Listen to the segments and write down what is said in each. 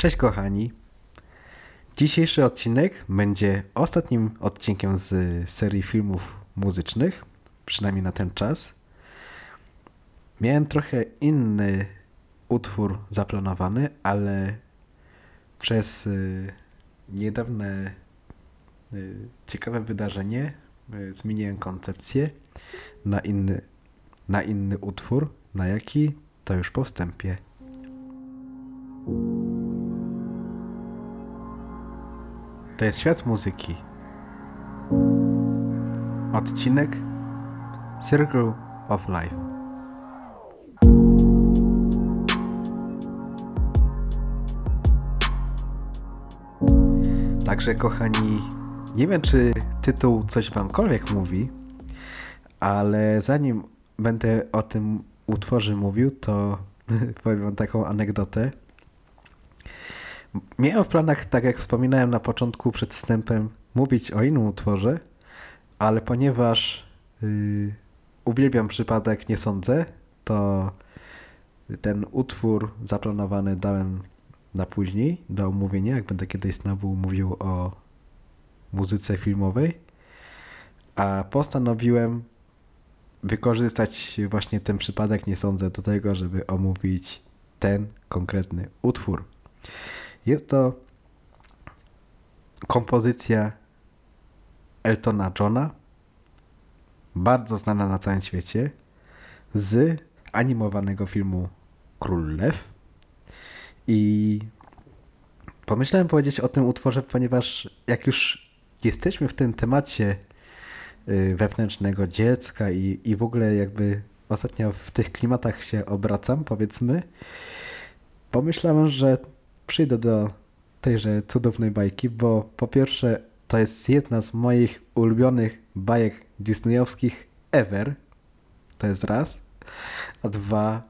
Cześć kochani. Dzisiejszy odcinek będzie ostatnim odcinkiem z serii filmów muzycznych, przynajmniej na ten czas. Miałem trochę inny utwór zaplanowany, ale przez y, niedawne y, ciekawe wydarzenie y, zmieniłem koncepcję na inny, na inny utwór. Na jaki? To już po wstępie. To jest świat muzyki. Odcinek Circle of Life. Także kochani, nie wiem czy tytuł coś wamkolwiek mówi, ale zanim będę o tym utworze mówił, to powiem taką anegdotę. Miałem w planach, tak jak wspominałem na początku przed wstępem, mówić o innym utworze, ale ponieważ yy, uwielbiam przypadek, nie sądzę, to ten utwór zaplanowany dałem na później, do omówienia, jak będę kiedyś znowu mówił o muzyce filmowej, a postanowiłem wykorzystać właśnie ten przypadek, nie sądzę, do tego, żeby omówić ten konkretny utwór. Jest to kompozycja Eltona Johna, bardzo znana na całym świecie, z animowanego filmu Król Lew. I pomyślałem powiedzieć o tym utworze, ponieważ jak już jesteśmy w tym temacie wewnętrznego dziecka i, i w ogóle jakby ostatnio w tych klimatach się obracam, powiedzmy, pomyślałem, że przyjdę do tejże cudownej bajki, bo po pierwsze to jest jedna z moich ulubionych bajek disneyowskich ever. To jest raz. A dwa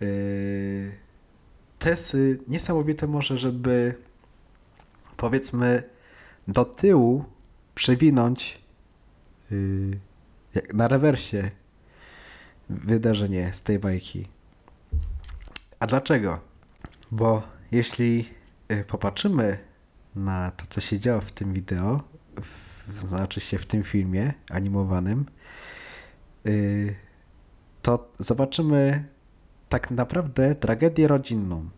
yy, to jest yy, niesamowite może, żeby powiedzmy do tyłu przewinąć yy, na rewersie wydarzenie z tej bajki. A dlaczego? Bo jeśli y, popatrzymy na to, co się działo w tym wideo, w, znaczy się w tym filmie animowanym, yy, to zobaczymy tak naprawdę tragedię rodzinną.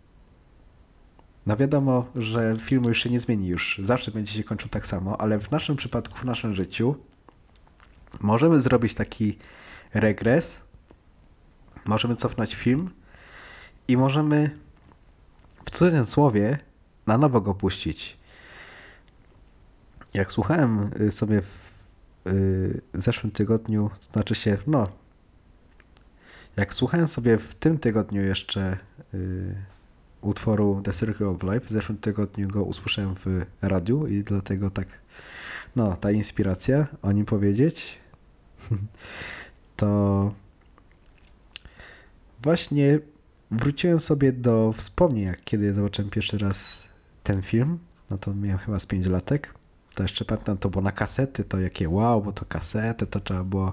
No wiadomo, że film już się nie zmieni, już zawsze będzie się kończył tak samo, ale w naszym przypadku, w naszym życiu możemy zrobić taki regres, możemy cofnąć film i możemy w cudzysłowie na nowo go puścić. Jak słuchałem y, sobie w y, zeszłym tygodniu, znaczy się, no, jak słuchałem sobie w tym tygodniu jeszcze y, utworu The Circle of Life, w zeszłym tygodniu go usłyszałem w radiu i dlatego tak, no, ta inspiracja o nim powiedzieć, to właśnie wróciłem sobie do wspomnień, jak kiedy zobaczyłem pierwszy raz ten film, no to miałem chyba z 5 latek, to jeszcze pamiętam, to było na kasety, to jakie wow, bo to kasety, to trzeba było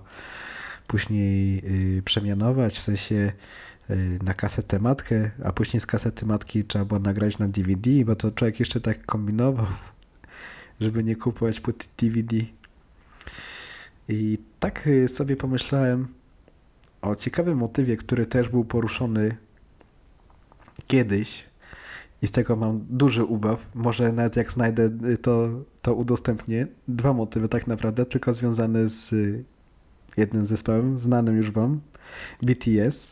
później yy, przemianować, w sensie yy, na kasetę matkę, a później z kasety matki trzeba było nagrać na DVD, bo to człowiek jeszcze tak kombinował, żeby nie kupować płyty DVD. I tak y, sobie pomyślałem o ciekawym motywie, który też był poruszony kiedyś i z tego mam duży ubaw. Może nawet jak znajdę y, to, to udostępnię. Dwa motywy tak naprawdę, tylko związane z y, jednym zespołem, znanym już wam, BTS.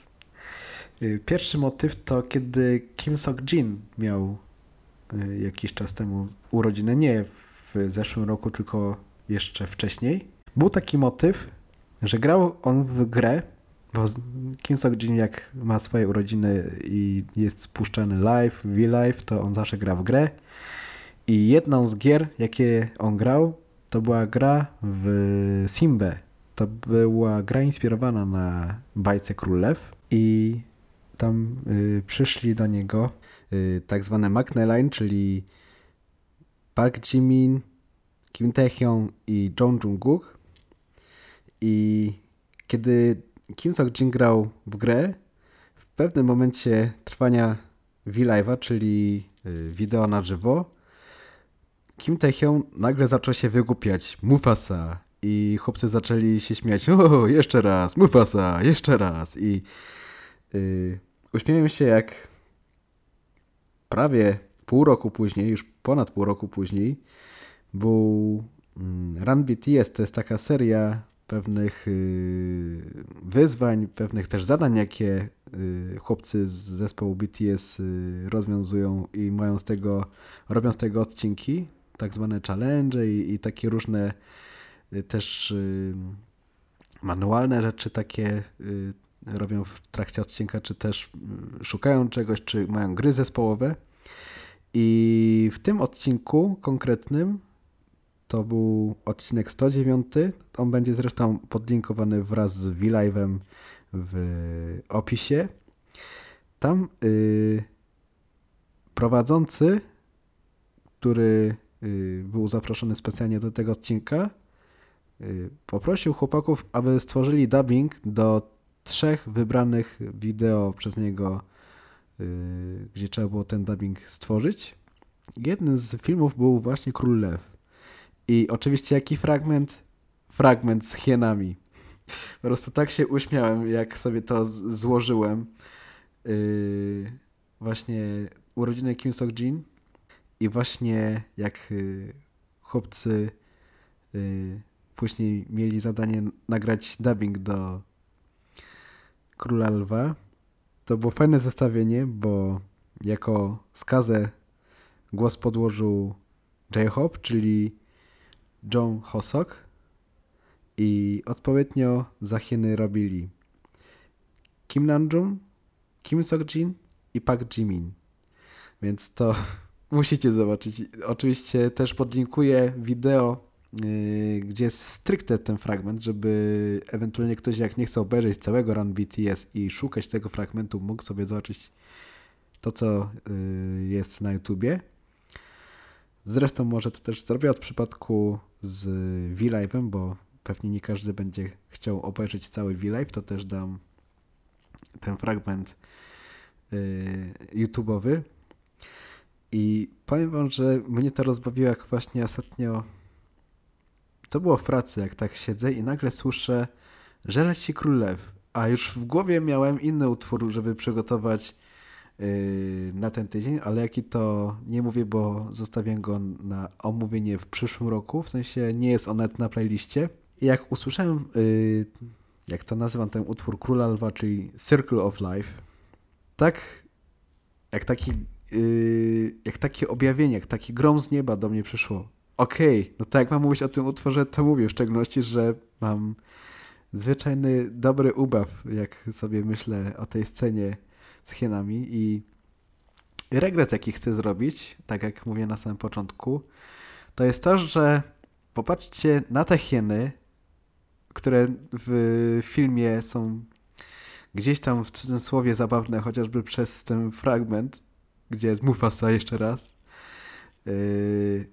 Pierwszy motyw to kiedy Kim Sok-jin miał jakiś czas temu urodziny, nie w zeszłym roku, tylko jeszcze wcześniej. Był taki motyw, że grał on w grę, Kim Sok-jin jak ma swoje urodziny i jest spuszczany live, V-Live, to on zawsze gra w grę. I jedną z gier, jakie on grał, to była gra w Simbę. To była gra inspirowana na bajce Królew i tam y, przyszli do niego y, tak zwane McNeline, czyli Park Jimin, Kim Taehyung i Jong Jung-guk i kiedy Kim Sok-jin grał w grę, w pewnym momencie trwania V-Live'a, czyli y, wideo na żywo, Kim Tae-hyun nagle zaczął się wygłupiać. Mufasa. I chłopcy zaczęli się śmiać. O, jeszcze raz, Mufasa, jeszcze raz. I yy, się jak prawie pół roku później, już ponad pół roku później, był mm, Run BTS. To jest taka seria pewnych y, wyzwań, pewnych też zadań, jakie y, chłopcy z zespołu BTS y, rozwiązują i mają z tego, robią z tego odcinki, tak zwane challenge i, i takie różne też manualne rzeczy takie robią w trakcie odcinka, czy też szukają czegoś, czy mają gry zespołowe. I w tym odcinku konkretnym to był odcinek 109. On będzie zresztą podlinkowany wraz z V-Live'em w opisie. Tam yy, prowadzący, który yy, był zaproszony specjalnie do tego odcinka, yy, poprosił chłopaków, aby stworzyli dubbing do trzech wybranych wideo przez niego, y, gdzie trzeba było ten dubbing stworzyć. Jednym z filmów był właśnie Król Lew. I oczywiście jaki fragment? Fragment z hienami. Po prostu tak się uśmiałem, jak sobie to złożyłem. Yy, właśnie urodziny Kim Sok Jin i właśnie jak yy, chłopcy yy, później mieli zadanie nagrać dubbing do Króla Lwa. To było fajne zestawienie, bo jako skazę głos podłożył J-Hope, czyli John Hosok i odpowiednio za Chiny robili Kim Namjoon, Kim Sok-jin i Park Jimin. Więc to musicie zobaczyć. Oczywiście też podlinkuję wideo, yy, gdzie jest stricte ten fragment, żeby ewentualnie ktoś jak nie chce obejrzeć całego Run BTS i szukać tego fragmentu, mógł sobie zobaczyć to, co yy, jest na YouTubie. Zresztą może to też zrobię od przypadku z V-Live'em, bo pewnie nie każdy będzie chciał obejrzeć cały V-Live, to też dam ten fragment yy, YouTube'owy. I powiem wam, że mnie to rozbawiło, jak właśnie ostatnio to było w pracy, jak tak siedzę i nagle słyszę Żerać się królew, a już w głowie miałem inny utwór, żeby przygotować Y, na ten tydzień, ale jaki to nie mówię, bo zostawiam go na omówienie w przyszłym roku, w sensie nie jest on nawet na playliście. I jak usłyszałem, y, jak to nazywam ten utwór Króla Lwa, czyli Circle of Life, tak jak taki, y, jak takie objawienie, jak taki grom z nieba do mnie przyszło. Okej, okay, no tak jak mam mówić o tym utworze, to mówię w szczególności, że mam zwyczajny dobry ubaw, jak sobie myślę o tej scenie z hienami i regres, jaki chcę zrobić, tak jak mówię na samym początku, to jest to, że popatrzcie na te hieny, które w filmie są gdzieś tam w cudzysłowie zabawne, chociażby przez ten fragment, gdzie jest Mufasa jeszcze raz. Yy,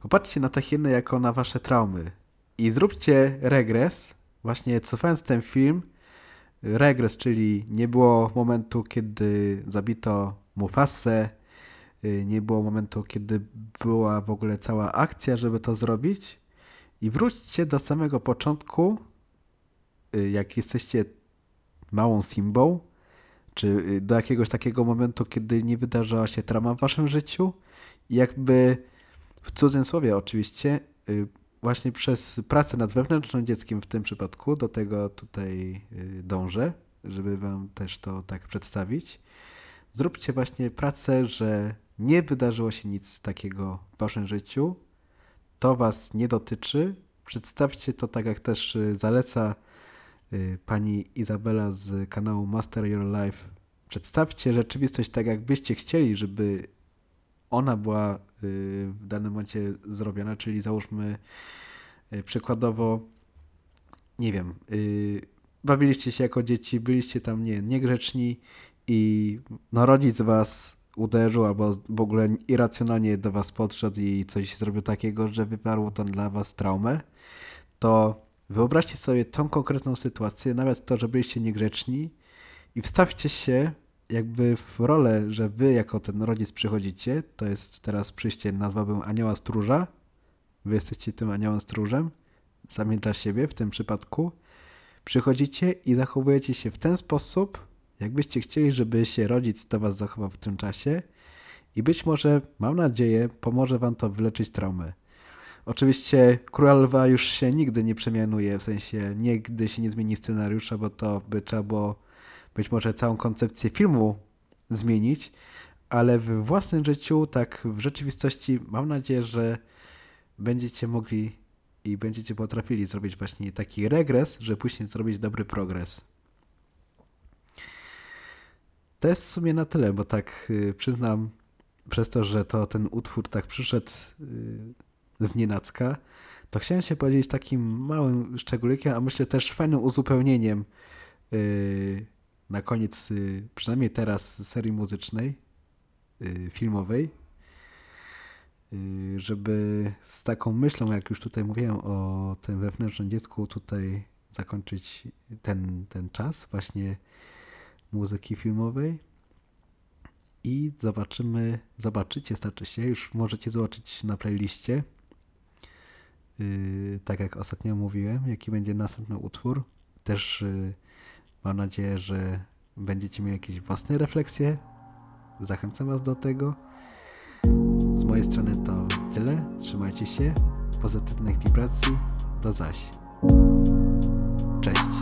popatrzcie na te hieny jako na wasze traumy i zróbcie regres, właśnie cofając ten film, regres, czyli nie było momentu, kiedy zabito Mufasę, y, nie było momentu, kiedy była w ogóle cała akcja, żeby to zrobić. I wróćcie do samego początku, y, jak jesteście małą Simbą, czy y, do jakiegoś takiego momentu, kiedy nie wydarzała się trama w waszym życiu jakby w cudzysłowie oczywiście właśnie przez pracę nad wewnętrznym dzieckiem w tym przypadku, do tego tutaj y, dążę, żeby Wam też to tak przedstawić. Zróbcie właśnie pracę, że nie wydarzyło się nic takiego w Waszym życiu, to Was nie dotyczy. Przedstawcie to tak, jak też y, zaleca y, pani Izabela z kanału Master Your Life. Przedstawcie rzeczywistość tak, jakbyście chcieli, żeby ona była w danym momencie zrobiona, czyli załóżmy y, przykładowo, nie wiem, y, bawiliście się jako dzieci, byliście tam nie, niegrzeczni i no rodzic was uderzył albo w ogóle irracjonalnie do was podszedł i coś zrobił takiego, że wywarło to dla was traumę, to wyobraźcie sobie tą konkretną sytuację, nawet to, że byliście niegrzeczni i wstawcie się jakby w rolę, że wy jako ten rodzic przychodzicie, to jest teraz przyjście, nazwałbym anioła stróża. Wy jesteście tym aniołem stróżem, sami dla siebie w tym przypadku. Przychodzicie i zachowujecie się w ten sposób, jakbyście chcieli, żeby się rodzic do was zachował w tym czasie i być może, mam nadzieję, pomoże wam to wyleczyć traumę. Oczywiście Król Lwa już się nigdy nie przemianuje, w sensie nigdy się nie zmieni scenariusza, bo to by trzeba było być może całą koncepcję filmu zmienić, ale w własnym życiu, tak w rzeczywistości mam nadzieję, że będziecie mogli i będziecie potrafili zrobić właśnie taki regres, że później zrobić dobry progres. To jest w sumie na tyle, bo tak y, przyznam, przez to, że to ten utwór tak przyszedł y, z nienacka, to chciałem się podzielić takim małym szczególikiem, a myślę też fajnym uzupełnieniem y, na koniec, przynajmniej teraz, serii muzycznej, filmowej, żeby z taką myślą, jak już tutaj mówiłem o tym wewnętrznym dziecku, tutaj zakończyć ten, ten czas właśnie muzyki filmowej i zobaczymy, zobaczycie, znaczy się, już możecie zobaczyć na playliście, tak jak ostatnio mówiłem, jaki będzie następny utwór. Też mam nadzieję, że będziecie mieli jakieś własne refleksje. Zachęcam Was do tego. Z mojej strony to tyle. Trzymajcie się. Pozytywnych wibracji. Do zaś. Cześć.